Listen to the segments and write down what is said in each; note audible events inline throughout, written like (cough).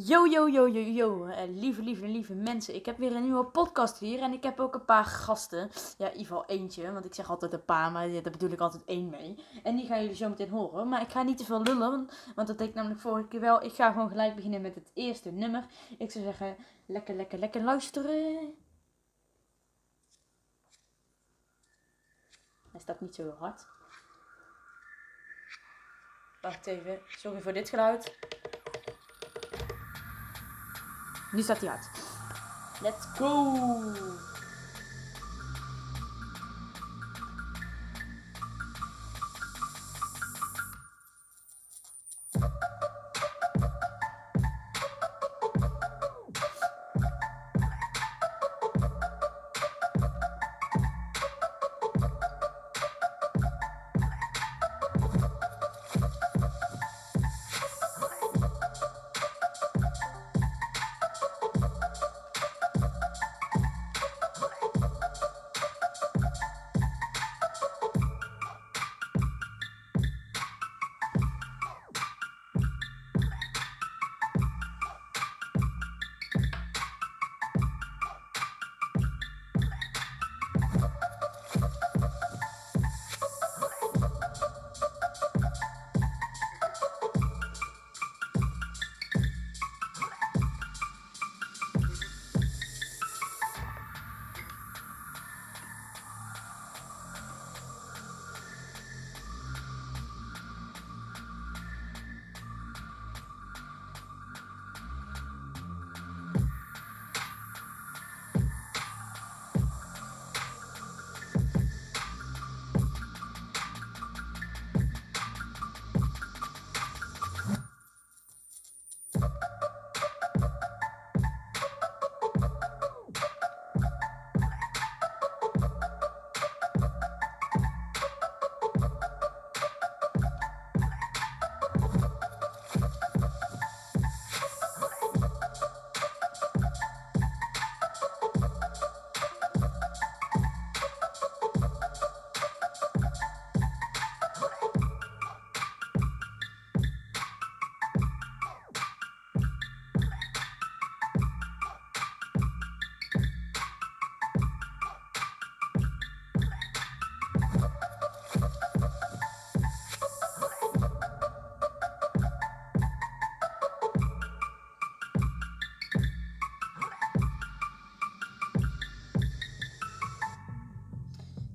Yo, yo, yo, yo, yo, eh, lieve, lieve, lieve mensen. Ik heb weer een nieuwe podcast hier en ik heb ook een paar gasten. Ja, in ieder geval eentje, want ik zeg altijd een paar, maar daar bedoel ik altijd één mee. En die gaan jullie zo meteen horen. Maar ik ga niet te veel lullen, want dat deed ik namelijk vorige keer wel. Ik ga gewoon gelijk beginnen met het eerste nummer. Ik zou zeggen, lekker, lekker, lekker luisteren. Hij staat niet zo hard. Wacht even, sorry voor dit geluid. Nu staat hij hard. Let's go!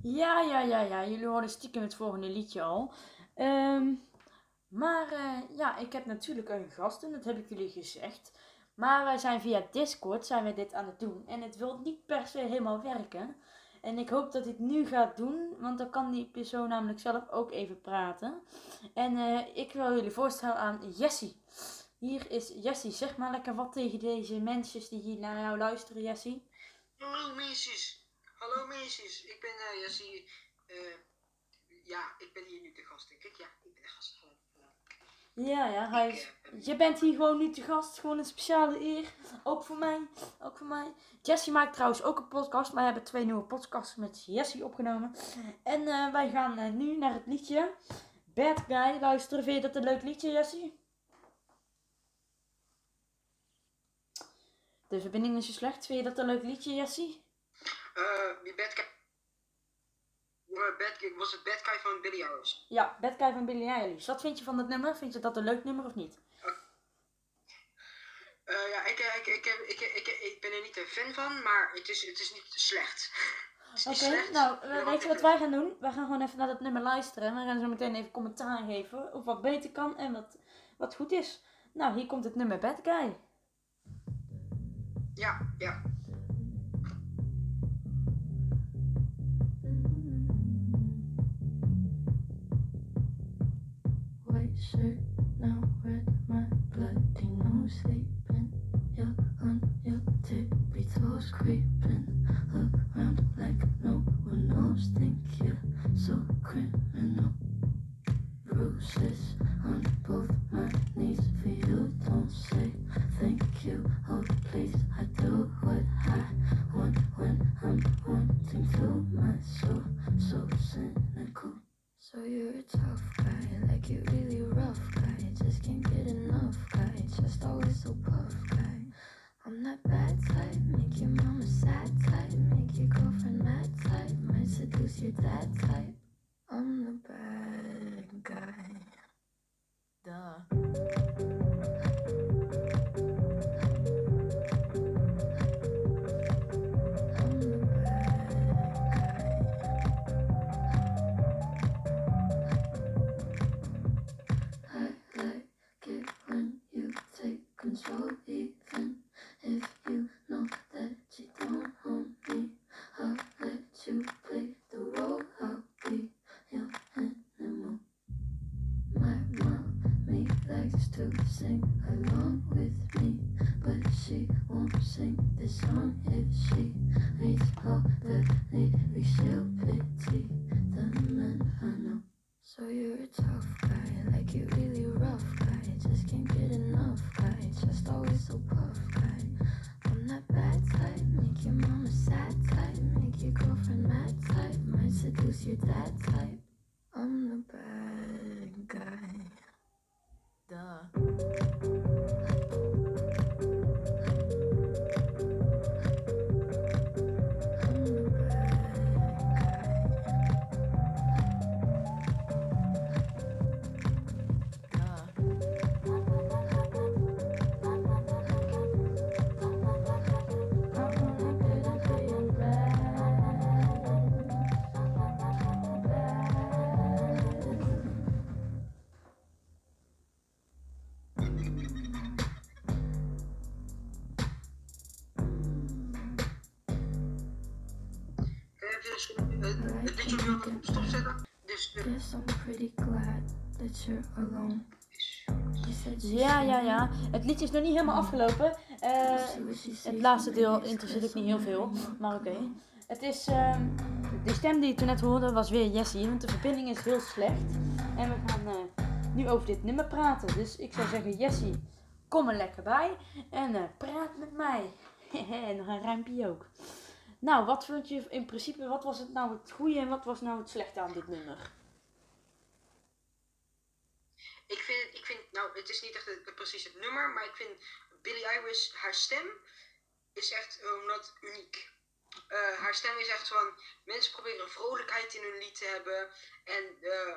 Ja, ja, ja, ja. Jullie horen stiekem het volgende liedje al. Ehm, maar eh, ja, ik heb natuurlijk een gasten, dat heb ik jullie gezegd. Maar wij zijn via Discord zijn we dit aan het doen. En het wil niet per se helemaal werken. En ik hoop dat dit nu gaat doen, want dan kan die persoon namelijk zelf ook even praten. En eh, ik wil jullie voorstellen aan Jessie. Hier is Jessie. Zeg maar lekker wat tegen deze mensen die hier naar jou luisteren, Jessie. Hallo meisjes. Hallo meisjes. Ik ben uh, Jessie. Uh, ja, ik ben hier nu te gast, denk ik. Ja, ik ben de gast. Hallo. Ja, ja, hij is, je bent hier gewoon nu te gast. Gewoon een speciale eer. Ook voor mij. Ook voor mij. Jessie maakt trouwens ook een podcast. Wij hebben twee nieuwe podcasts met Jessie opgenomen. En uh, wij gaan uh, nu naar het liedje Bad Guy luisteren. Vind je dat een leuk liedje, Jessie? De verbinding is zo slecht. Vind je dat een leuk liedje, Jessie? Uh, die Bad Guy... Was het Bad Guy van Billy Eilish? Ja, Bad Guy van Billy Eilish. Wat vind je van dat nummer? Vind je dat een leuk nummer of niet? Uh, ja, ik, ik, ik, ik, ik, ik, ben er niet een fan van, maar het is, het is niet slecht. (laughs) Oké, okay, nou, uh, weet je wat wij gaan doen? Wij gaan gewoon even naar dat nummer luisteren. En we gaan zo meteen even commentaar geven of wat beter kan en wat, wat goed is. Nou, hier komt het nummer Bad Guy. Ja, ja. mostly. Likes to sing along with me, but she won't sing this song if she reads all the lyrics. She'll pity the men I know. So you're a tough guy, like you really rough guy. Just can't get enough guy, just always so puff guy. I'm that bad type, make your mama sad type, make your girlfriend mad type, might seduce your dad type. 人啊 Ja, ja. Het liedje is nog niet helemaal afgelopen. Eh, het laatste deel interesseert ook niet heel veel. Maar oké. Het is... ehm, de stem die je toen net hoorde was weer Jessie. Want de verbinding is heel slecht. En we gaan eh, nu over dit nummer praten. Dus ik zou zeggen, Jessie, kom er lekker bij. En eh, praat met mij. (laughs) en nog een rijmpje ook. Nou, wat vond je in principe, wat was het nou het goede en wat was nou het slechte aan dit nummer? ik ik vind, nou, het is niet echt het, precies het nummer, maar ik vind Billie Eilish, haar stem is echt um, dat uniek. Eh, haar stem is echt van, mensen proberen vrolijkheid in hun lied te hebben en eh,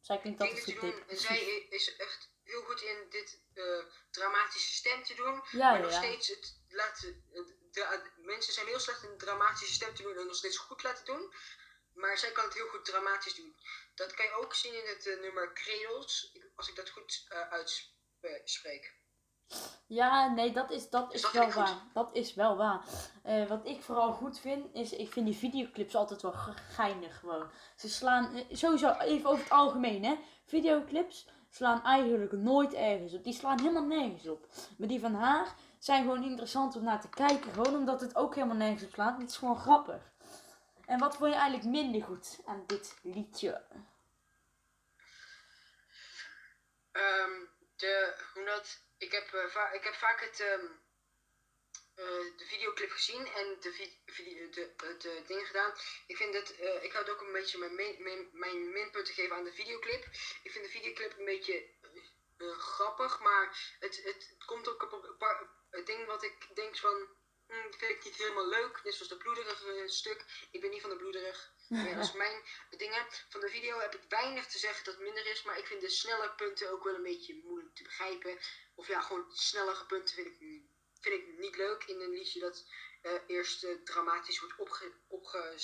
Zij klinkt dingen altijd te doen. En zij (laughs) is echt heel goed in dit eh, dramatische stem te doen. Ja, maar ja, nog ja. steeds, het laten, mensen zijn heel slecht in dramatische stem te doen en nog steeds goed laten doen. Maar zij kan het heel goed dramatisch doen. Dat kan je ook zien in het eh, nummer Cradles, als ik dat goed eh, uitspreek. Ja, nee, dat is, dat is dat wel waar. Dat is wel waar. Eh, wat ik vooral goed vind, is ik vind die videoclips altijd wel ge- geinig gewoon. Ze slaan, sowieso even over het algemeen hè. Videoclips slaan eigenlijk nooit ergens op. Die slaan helemaal nergens op. Maar die van haar zijn gewoon interessant om naar te kijken. Gewoon omdat het ook helemaal nergens op slaat. Het is gewoon grappig. En wat vond je eigenlijk minder goed aan dit liedje? Ehm, de, hoe dat, ik, heb, eh, ik heb vaak het, ehm, eh, de videoclip gezien en de, vi- video, de, de, de gedaan. Ik vind het, eh, ik had ook een beetje mijn, min, mijn, mijn minpunten geven aan de videoclip. Ik vind de videoclip een beetje eh, eh, grappig, maar het, het, het komt ook op een paar het ding wat ik denk van, dat vind ik niet helemaal leuk. Net zoals de bloederige stuk. Ik ben niet van de bloederig. Ja, dat is (laughs) mijn dingen. Van de video heb ik weinig te zeggen dat het minder is, maar ik vind de snelle punten ook wel een beetje moeilijk te begrijpen. Of ja, gewoon snellere punten vind ik, vind ik niet leuk in een liedje dat eh, eerst eh, dramatisch wordt opge, opge,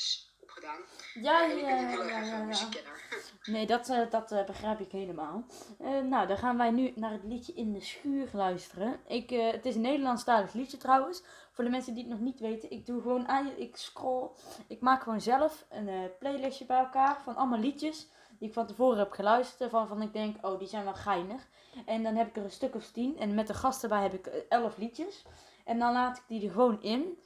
opgedaan. Ja, en ik ja, ben niet ja, heel ja, erg ja, muziekkenner. (laughs) Nee, dat, eh, dat eh, begrijp ik helemaal. Eh, nou, dan gaan wij nu naar het liedje In de Schuur luisteren. Ik, eh, het is een Nederlandstalig liedje trouwens. Voor de mensen die het nog niet weten. Ik doe gewoon, ik scroll, ik maak gewoon zelf een eh, playlistje bij elkaar van allemaal liedjes. Die ik van tevoren heb geluisterd. Waarvan ik denk, oh, die zijn wel geinig. En dan heb ik er een stuk of tien. En met de gast erbij heb ik eh, elf liedjes. En dan laat ik die er gewoon in.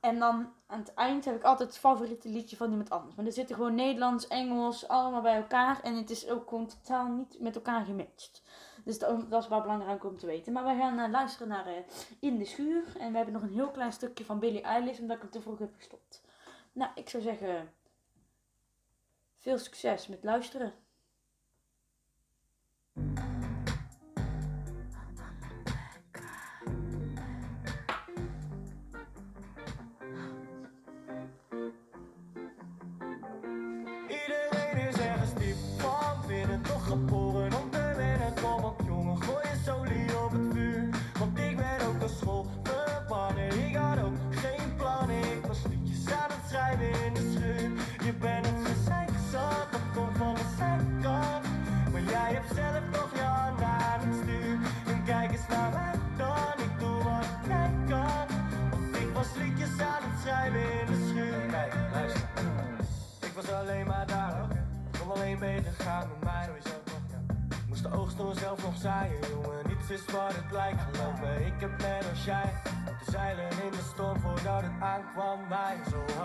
En dan aan het eind heb ik altijd het favoriete liedje van iemand anders. Maar er zitten gewoon Nederlands, Engels, allemaal bij elkaar. En het is ook gewoon totaal niet met elkaar gematcht. Dus dat, is wel belangrijk om te weten. Maar wij gaan eh, luisteren naar eh, In de Schuur. En we hebben nog een heel klein stukje van Billie Eilish, omdat ik hem te vroeg heb gestopt. Nou, ik zou zeggen, veel succes met luisteren. Net als jij De zeilen in de storm voordat het aankwam. Wij Zoals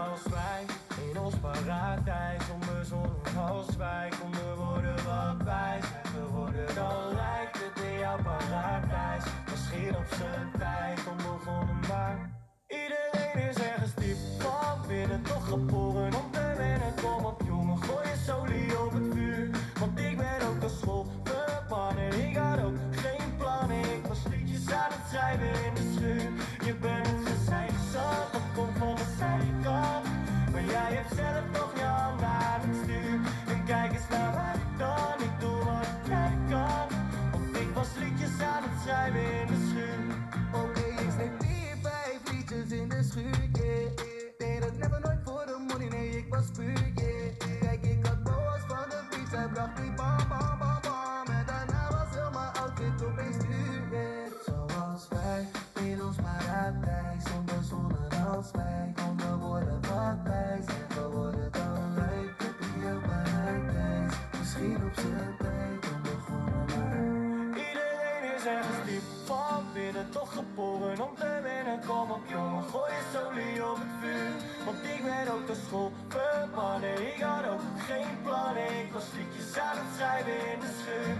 ergens diep van binnen, toch geboren om te winnen. Kom op jongen, gooi je solie op het vuur. Want ik ben ook de school verbannen. Ik had ook geen plannen, ik was liedjes aan het schrijven in de schuur.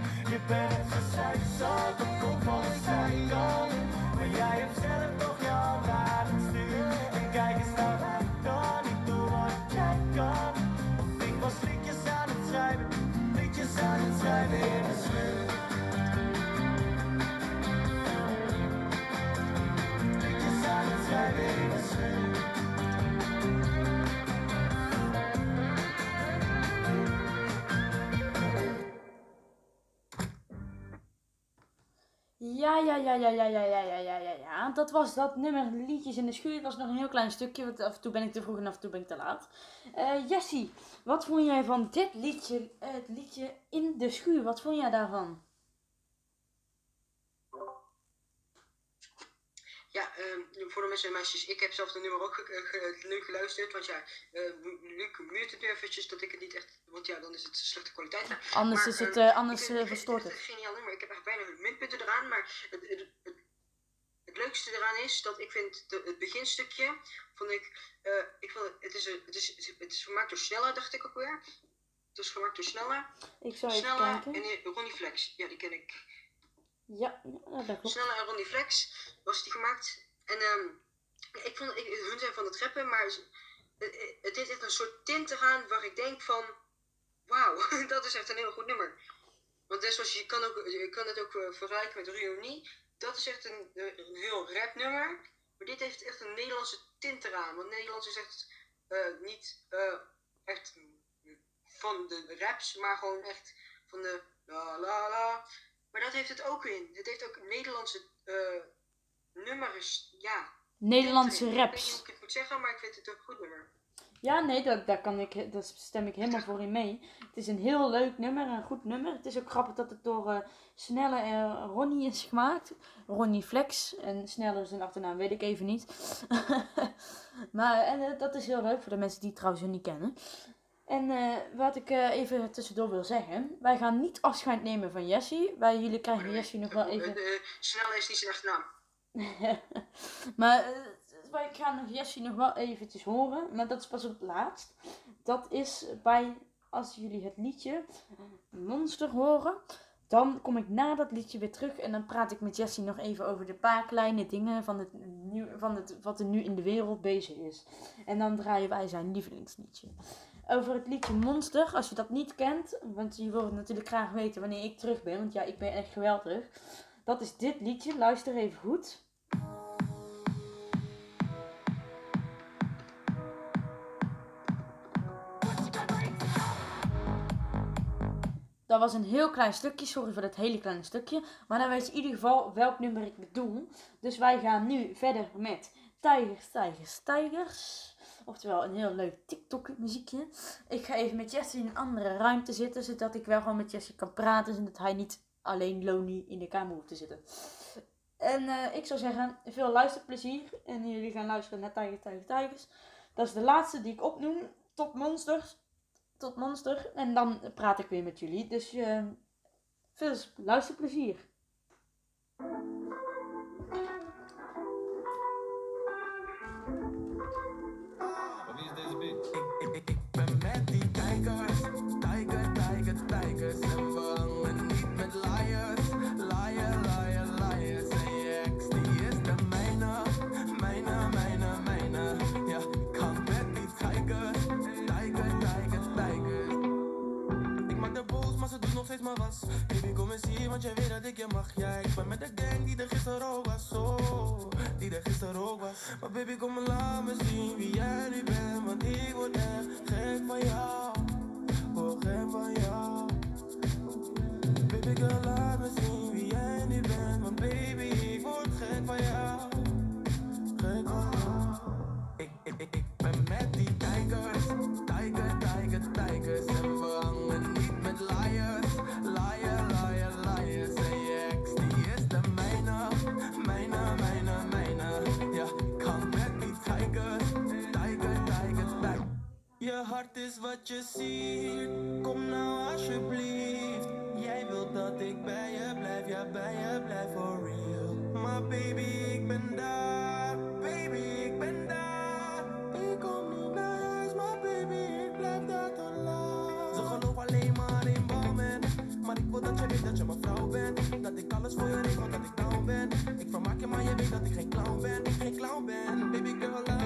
ja, ja, ja, ja, ja, ja, ja. Dat was dat nummer Liedjes in de Schuur. was nog een heel klein stukje, want af en toe ben ik te vroeg en af en toe ben ik te laat. Uh, Jessie, wat vond jij van dit liedje, het liedje In de Schuur? Wat vond jij daarvan? Ja, ehm, voor de mensen en meisjes, ik heb zelf de nummer ook ge- ge- ge- geluisterd. Want ja, uh, Luc mute het eventjes dat ik het niet echt... Want ja, dan is het slechte kwaliteit. Anders Maar, is het, ehm, eh, anders ik vind- eh, verstoort echt het. een geniaal nummer. Ik heb echt bijna minpunten eraan. Maar het, het, het, het leukste eraan is dat ik vind de, het beginstukje... Vond ik... eh, ik vond, het, is, het, is, het is gemaakt door Sneller, dacht ik ook weer. Het is gemaakt door Sneller. Ik zou even kijken. en eh, Ronnie Flex. Ja, die ken ik. Ja, dat klopt. Snelle en Ronnie Flex was die gemaakt. En ehm, ik vond, ik, hun zijn van het rappen, maar het, is echt een soort tint eraan waar ik denk van, wauw, (laughs) dat is echt een heel goed nummer. Want net zoals je kan, ook, je kan het ook eh, vergelijken met Reunie. Dat is echt een, eh, een heel rap nummer. Maar dit heeft echt een Nederlandse tint eraan. Want Nederlands is echt eh, niet eh, echt van de raps, maar gewoon echt van de la la la. Maar dat heeft het ook in. Het heeft ook Nederlandse eh, nummers. Ja. Nederlandse in. Ik weet niet raps. hoe ik het moet zeggen, maar ik vind het een goed nummer. Ja, nee, dat, daar, kan ik, daar stem ik helemaal voor in mee. Het is een heel leuk nummer, een goed nummer. Het is ook grappig dat het door eh, Snelle en Ronnie is gemaakt. Ronnie Flex en Snelle is een achternaam, weet ik even niet. (laughs) maar en, eh, dat is heel leuk voor de mensen die het trouwens niet kennen. En eh, wat ik eh, even tussendoor wil zeggen. Wij gaan niet afscheid nemen van Jessie. Wij, jullie krijgen Jessie nog wel even... Eh, Snel is niet zijn naam. maar wij gaan nog Jessie nog wel eventjes horen. Maar dat is pas op het laatst. Dat is bij, als jullie het liedje Monster horen. Dan kom ik na dat liedje weer terug. En dan praat ik met Jessie nog even over de paar kleine dingen van, het van het, wat er nu in de wereld bezig is. En dan draaien wij zijn lievelingsliedje. Over het liedje Monster, als je dat niet kent. Want je wilt natuurlijk graag weten wanneer ik terug ben. Want ja, ik ben echt geweldig. Dat is dit liedje. Luister even goed. Dat was een heel klein stukje, sorry voor dat hele kleine stukje. Maar dan weet je in ieder geval welk nummer ik bedoel. Dus wij gaan nu verder met Tijgers, Tijgers, Tijgers. Oftewel een heel leuk TikTok muziekje. Ik ga even met Jesse in een andere ruimte zitten. Zodat ik wel gewoon met Jesse kan praten. Zodat hij niet alleen lonely in de kamer hoeft te zitten. En eh, ik zou zeggen, veel luisterplezier. En jullie gaan luisteren naar Tijgers, Tijgers, Tijgers. Dat is de laatste die ik opnoem. Tot Monsters. Tot Monster. En dan praat ik weer met jullie. Dus eh, veel luisterplezier. Was. Baby, kom eens hier, want jij weet dat ik je mag. Ja, ik ben met de gang die er gisteren ook was. Oh, die er gisteren ook was. Maar baby, kom maar laat me zien wie jij nu bent. Want ik word echt gek van jou. Word gek van jou. Baby girl, laat me zien is wat je ziet. Kom nou alsjeblieft. Jij wilt dat ik bij je blijf, ja bij je blijf for real. Maar baby, ik ben daar. Baby, ik ben daar. Ik kom niet naar huis, maar baby, ik blijf daar te lang. Ze geloven alleen maar in balmen. Maar ik wil dat je weet dat je mijn vrouw bent. Dat ik alles voor je regel, dat ik down ben. Ik vermaak je, maar je weet dat ik geen clown ben. Ik geen clown ben. Baby girl,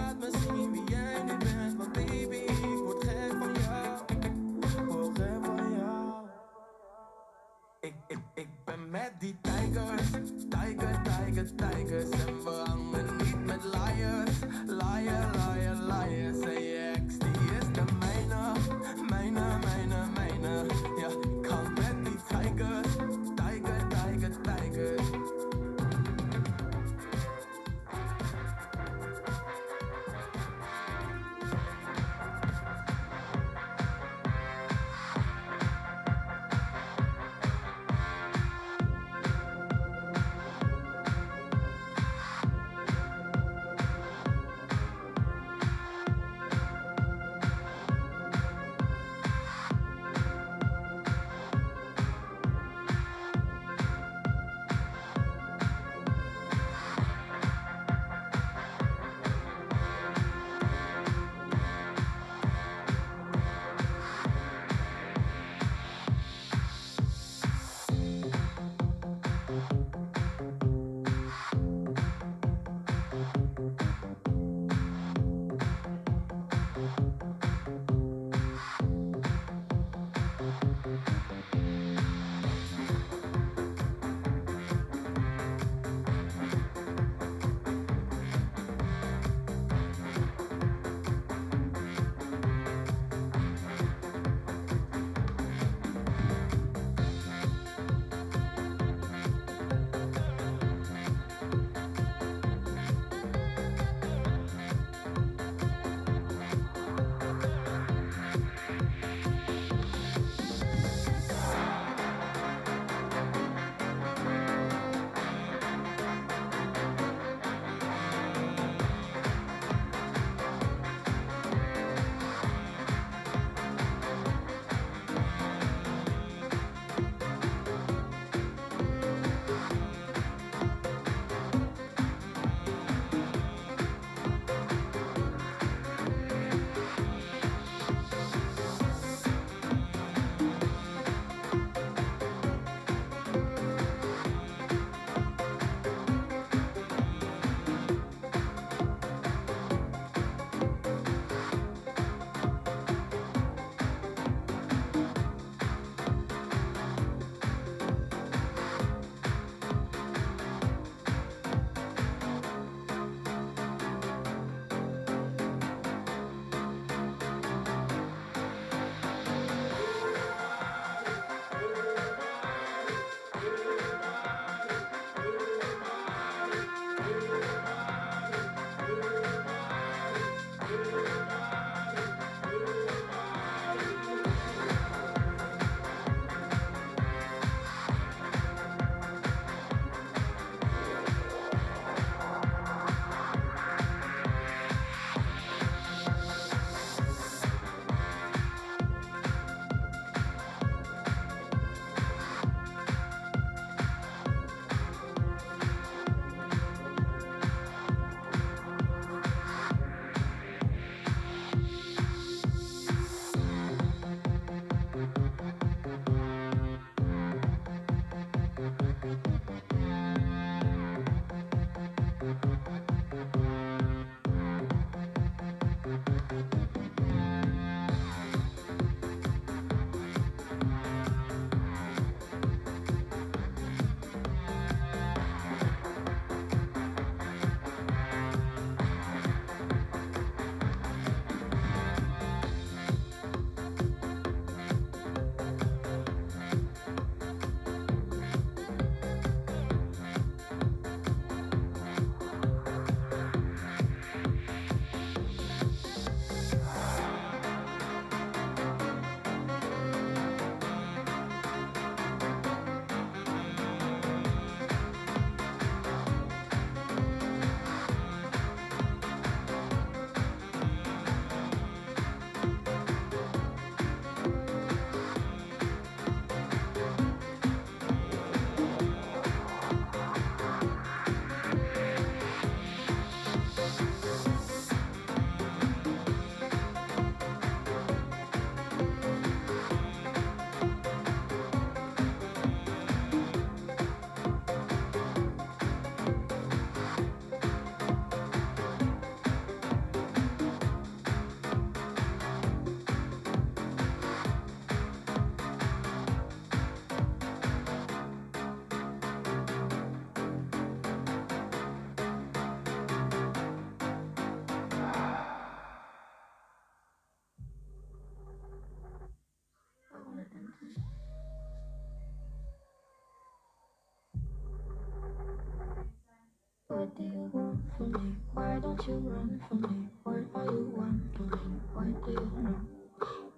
don't you run from me? Why are you wondering? Why do you know?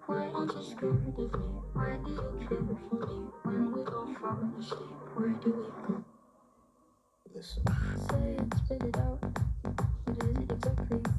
Why aren't you scared of me? Why do you care for me? When we go all the asleep, where do we go? Listen. Say it, spit it out. What is it exactly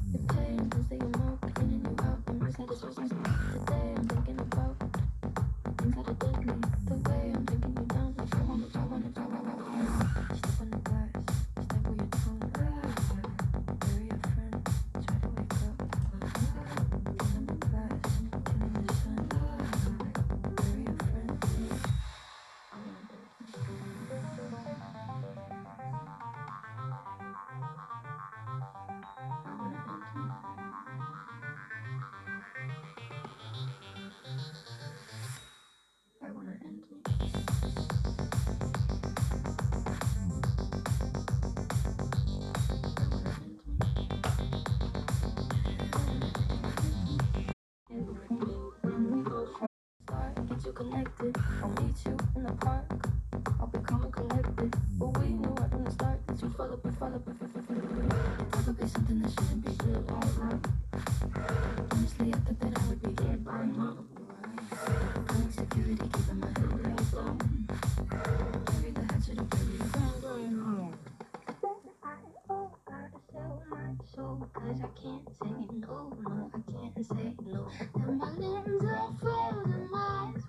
Cause I can't say no, no, I can't say no. And my limbs are frozen, my eyes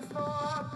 for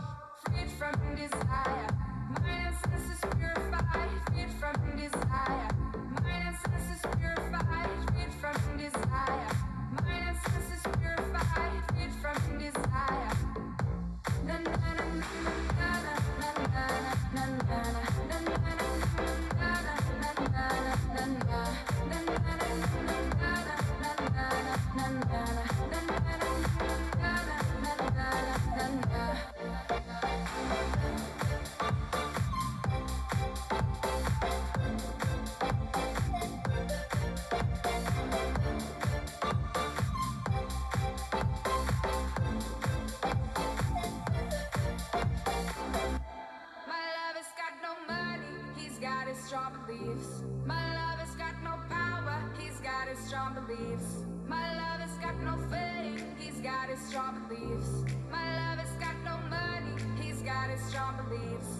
strong beliefs. My love has got no fame, he's got his strong beliefs. My love has got no money, he's got his strong beliefs.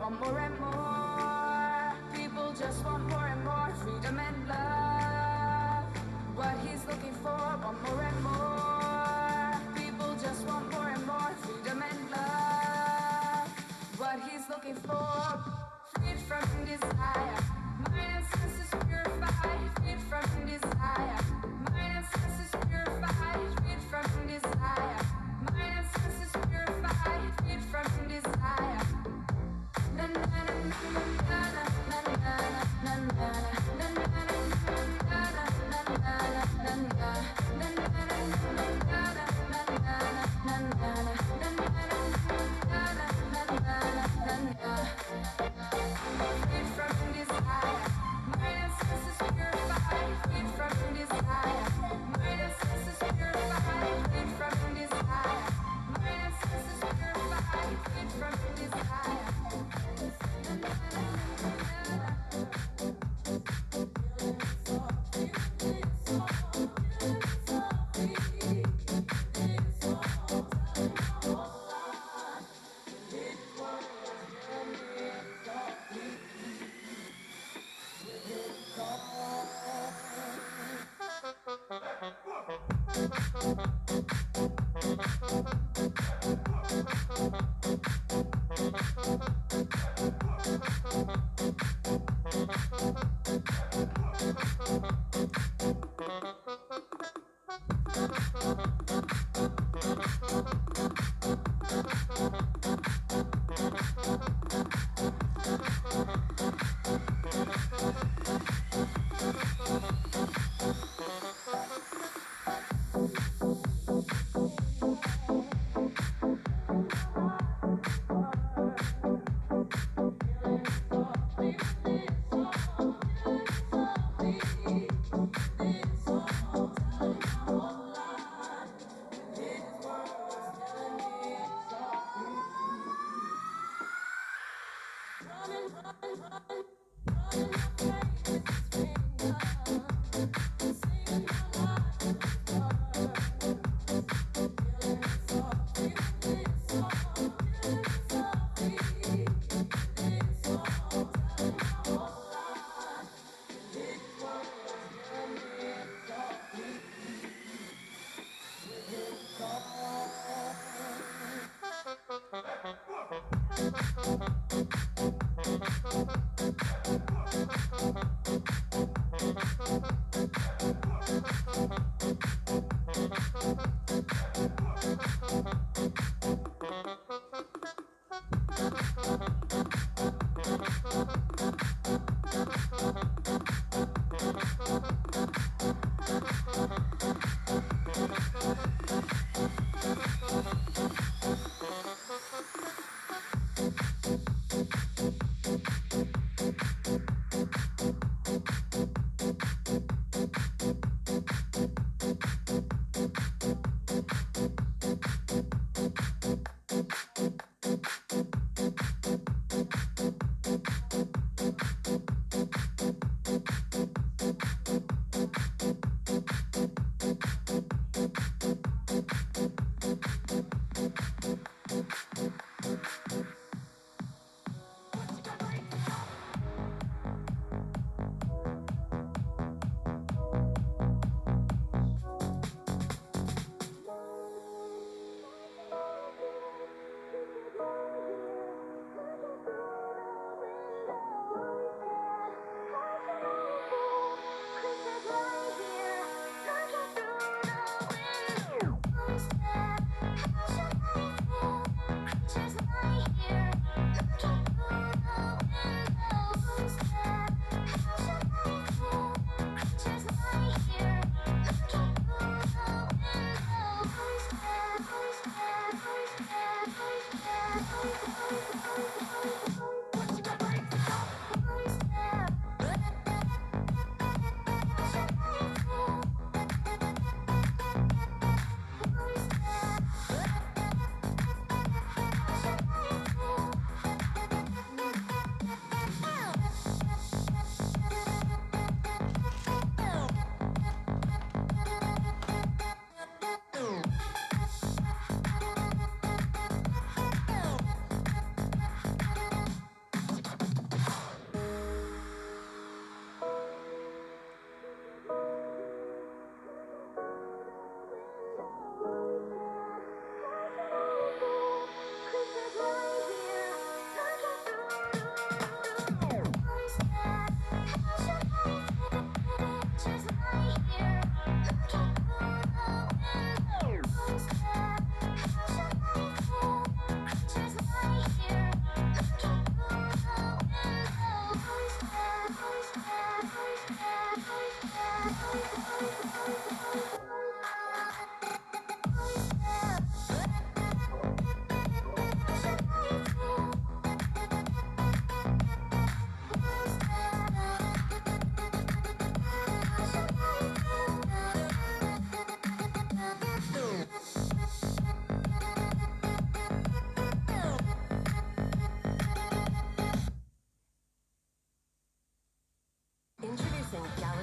Want more and more, people just want more and more freedom and love. What he's looking for, want more and more, people just want more and more freedom and love. What he's looking for.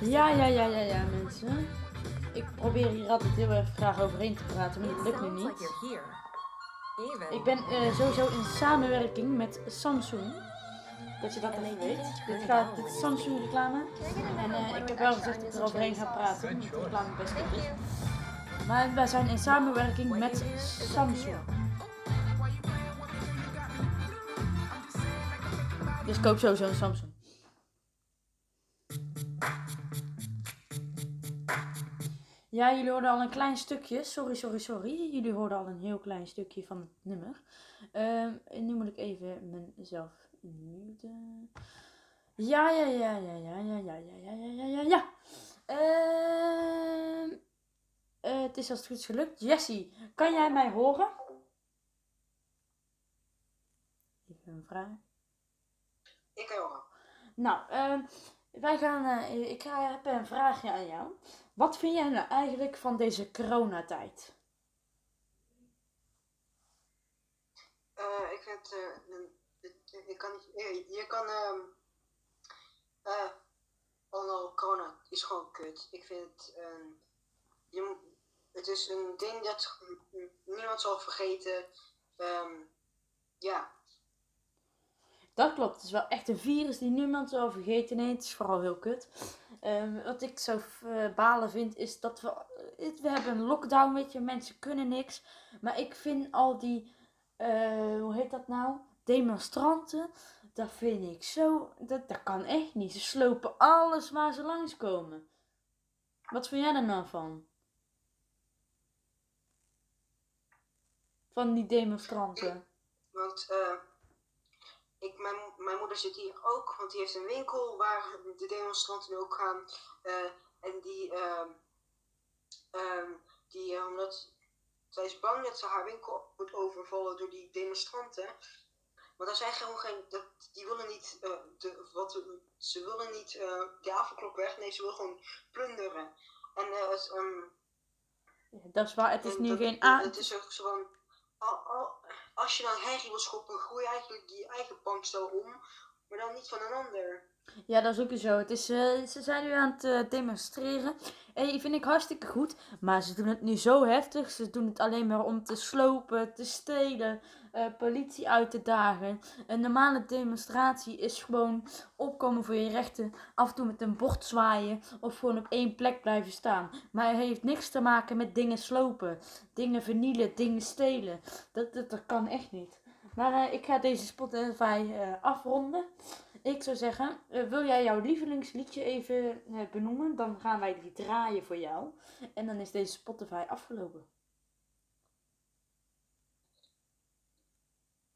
Ja, ja, ja, ja, ja, mensen. Ik probeer hier altijd heel erg graag overheen te praten, maar dat lukt nu niet. Ik ben eh, sowieso in samenwerking met Samsung. Dat je dat even weet. Dit, gaat, dit is Samsung reclame. En eh, ik heb wel gezegd dat ik er overheen ga praten. Omdat de reclame best. Maar wij zijn in samenwerking met Samsung. Dus koop sowieso een Samsung. Ja, jullie hoorden al een klein stukje. Sorry, sorry, sorry. Jullie hoorden al een heel klein stukje van het nummer. Ehm, en nu moet ik even mezelf muten. Ja, ja, ja, ja, ja, ja, ja, ja, ja, ja, ja, ja, ja. Ehm, eh, het is als het goed is gelukt. Jessie, kan jij mij horen? Even een vraag. Ik horen. Nou, ehm, wij gaan. eh, ik ga, heb een vraagje aan jou. Wat vind jij nou eigenlijk van deze coronatijd? Eh, ik vind, eh, het- ik kan, niet- je, je kan, eh, oh no, corona is gewoon kut. Ik vind het, ehm, je, het is een ding dat niemand zal vergeten. Ehm, ja, Dat klopt. Het is wel echt een virus die niemand zal vergeten. Nee, het is vooral heel kut. Ehm, wat ik zo eh, balen vind, is dat we... eh, we hebben een lockdown, weet je. Mensen kunnen niks. Maar ik vind al die... eh, hoe heet dat nou? Demonstranten. Dat vind ik zo... Dat, dat kan echt niet. Ze slopen alles waar ze langskomen. Wat vind jij er nou van? Van die demonstranten. want eh, ik, mijn, mijn moeder zit hier ook, want die heeft een winkel waar de demonstranten ook gaan. Eh, en die, ehm, die eh, omdat zij is bang dat ze haar winkel wordt overvallen door die demonstranten. Maar daar zijn gewoon geen, dat, die willen niet, eh, de, wat, ze willen niet de avondklok weg, nee, ze willen gewoon plunderen. En het, ehm, Ja, dat is waar. Het is nu dat- geen a Het is ook. Al, al, als je dan herrie wil schoppen, gooi eigenlijk je eigen bankstel om. Maar dan niet van een ander. Ja, dat is ook zo. Het is, eh, ze zijn nu aan het eh, demonstreren. En vind ik hartstikke goed. Maar ze doen het nu zo heftig. Ze doen het alleen maar om te slopen, te stelen, eh, politie uit te dagen. Een normale demonstratie is gewoon opkomen voor je rechten. Af en toe met een bord zwaaien. Of gewoon op één plek blijven staan. Maar het heeft niks te maken met dingen slopen. Dingen vernielen, dingen stelen. Dat, dat, dat kan echt niet. Maar eh, ik ga deze Spotify eh, afronden. Ik zou zeggen, wil jij jouw lievelingsliedje even benoemen? Dan gaan wij die draaien voor jou. En dan is deze Spotify afgelopen.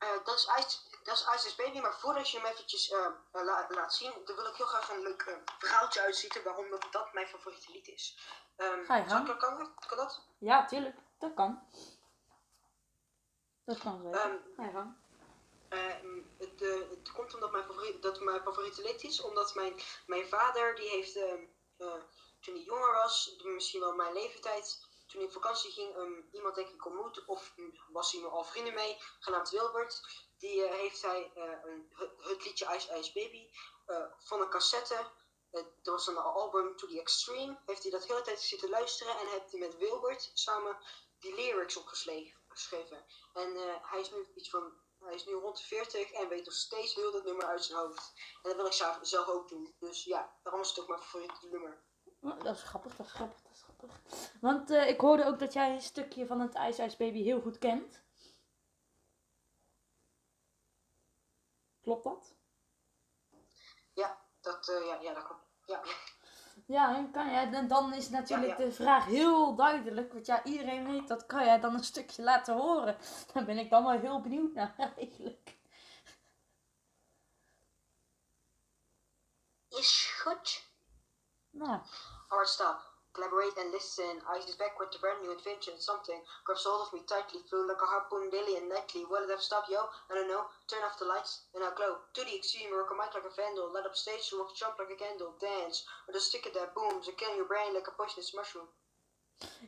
Eh, dat, is Ice, dat is Baby, maar voordat je hem eventjes la- laat zien, dan wil ik heel graag een leuk eh, verhaaltje uitzitten waarom dat, dat mijn favoriete lied is. Ehm Ga je ik- kan, kan dat? Ja, tuurlijk. Dat kan. Dat kan. Ehm, Ga je gang. Ehm, het, eh, het komt omdat mijn favoriet, dat mijn favoriete lied is, omdat mijn, mijn vader, die heeft, ehm, eh, toen hij jonger was, misschien wel mijn leeftijd, toen hij op vakantie ging, ehm, iemand denk ik ontmoet, of was hij al vrienden mee, genaamd Wilbert. Die eh, heeft hij eh, een, het, liedje Ice Ice Baby eh, van een cassette. dat was een album To The Extreme. Heeft hij dat hele tijd zitten luisteren en heeft hij met Wilbert samen die lyrics opgeschreven. En hij is nu iets van hij is nu rond de 40 en weet nog steeds heel dat nummer uit zijn hoofd. En dat wil ik zelf, ook doen. Dus ja, daarom is het ook mijn favoriete nummer. Oh, dat is grappig, dat is grappig, grappig. Want eh, ik hoorde ook dat jij een stukje van het Ice Ice Baby heel goed kent. Klopt dat? Ja, dat, eh, ja, ja, dat klopt. Ja. Ja, en kan jij, en dan is natuurlijk Ja, ja. de vraag heel duidelijk. Want ja, iedereen weet dat. Kan jij dan een stukje laten horen? (laughs) Daar ben ik dan wel heel benieuwd naar (laughs) eigenlijk. Is goed. Nou, Alright, stop. Collaborate and listen. Ice is back with a brand new invention. Something grabs hold of me tightly. Flew like a harpoon daily and nightly. Will it ever stop, yo? I don't know. Turn off the lights and I'll glow. To the extreme, work a mic like a vandal. Light up stage, rock, jump like a candle. Dance with a sticker that booms and kill your brain like a poisonous mushroom.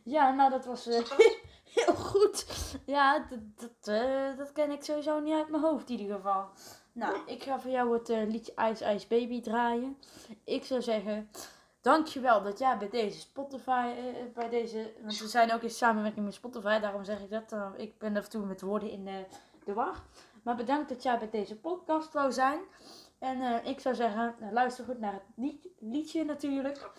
ja, nou dat was eh, (laughs) heel goed. Ja, dat, dat, eh, dat ken ik sowieso niet uit mijn hoofd in ieder geval. Nou, ik ga voor jou het eh, liedje Ice Ice Baby draaien. Ik zou zeggen, dankjewel dat jij bij deze Spotify, eh, bij deze, want we zijn ook in samenwerking met Spotify, daarom zeg ik dat. eh, ik ben af en toe met woorden in de, de war. Maar bedankt dat jij bij deze podcast wou zijn. En eh, ik zou zeggen, luister goed naar het lied- liedje natuurlijk.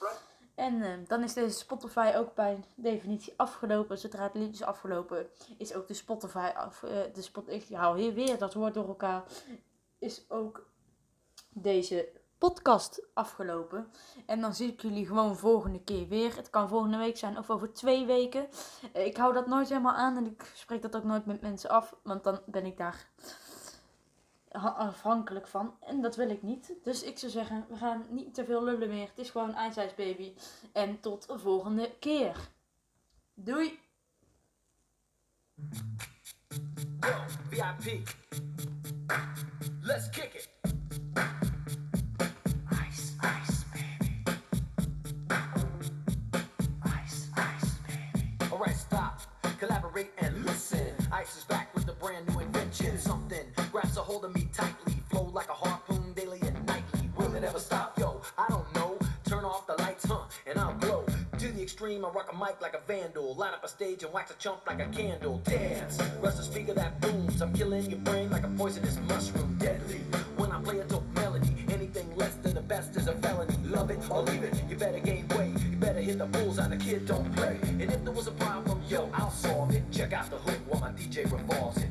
En eh, dan is deze Spotify ook bij definitie afgelopen. Zodra het lied is afgelopen, is ook de Spotify af. eh, de spot, ik hou hier weer dat woord door elkaar. Is ook deze podcast afgelopen. En dan zie ik jullie gewoon volgende keer weer. Het kan volgende week zijn of over twee weken. Eh, ik hou dat nooit helemaal aan en ik spreek dat ook nooit met mensen af. Want dan ben ik daar ha- afhankelijk van. En dat wil ik niet. Dus ik zou zeggen, we gaan niet te veel lullen meer. Het is gewoon Ice Baby. En tot de volgende keer. Doei! VIP. Let's kick it. Extreme, I rock a mic like a vandal. Light up a stage and wax a chump like a candle. Dance, rush the speaker that booms. I'm killing your brain like a poisonous mushroom. Deadly. When I play a dope melody, anything less than the best is a felony. Love it or leave it. You better gain weight. You better hit the bullseye. The kid don't play. And if there was a problem, yo, I'll solve it. Check out the hook while my DJ revolves it.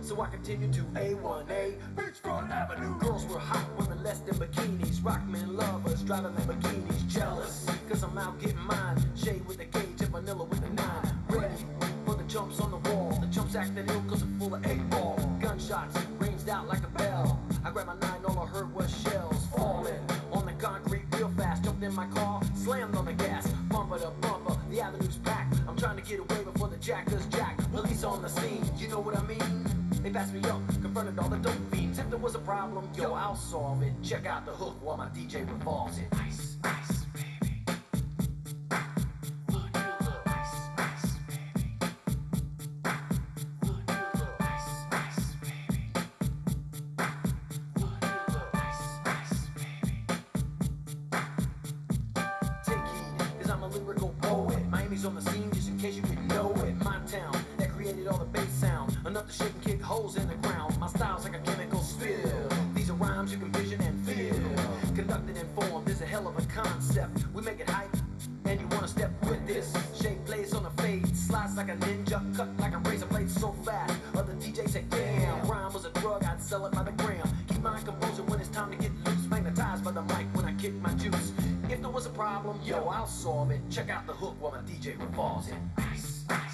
So I continued to A1A. Beachfront Avenue. Girls were hot, women less than bikinis. Rockmen lovers, driving Lamborghinis. Jealous, cause I'm out getting mine. Check out the hook while my DJ revolves it. Ice, a razor blade so fast. Other DJs say, damn, rhyme was a drug, I'd sell it by the gram. Keep my composure when it's time to get loose. Magnetized by the mic when I kick my juice. If there was a problem, yo, I'll solve it. Check out the hook while my DJ revolves it. Ice, ice,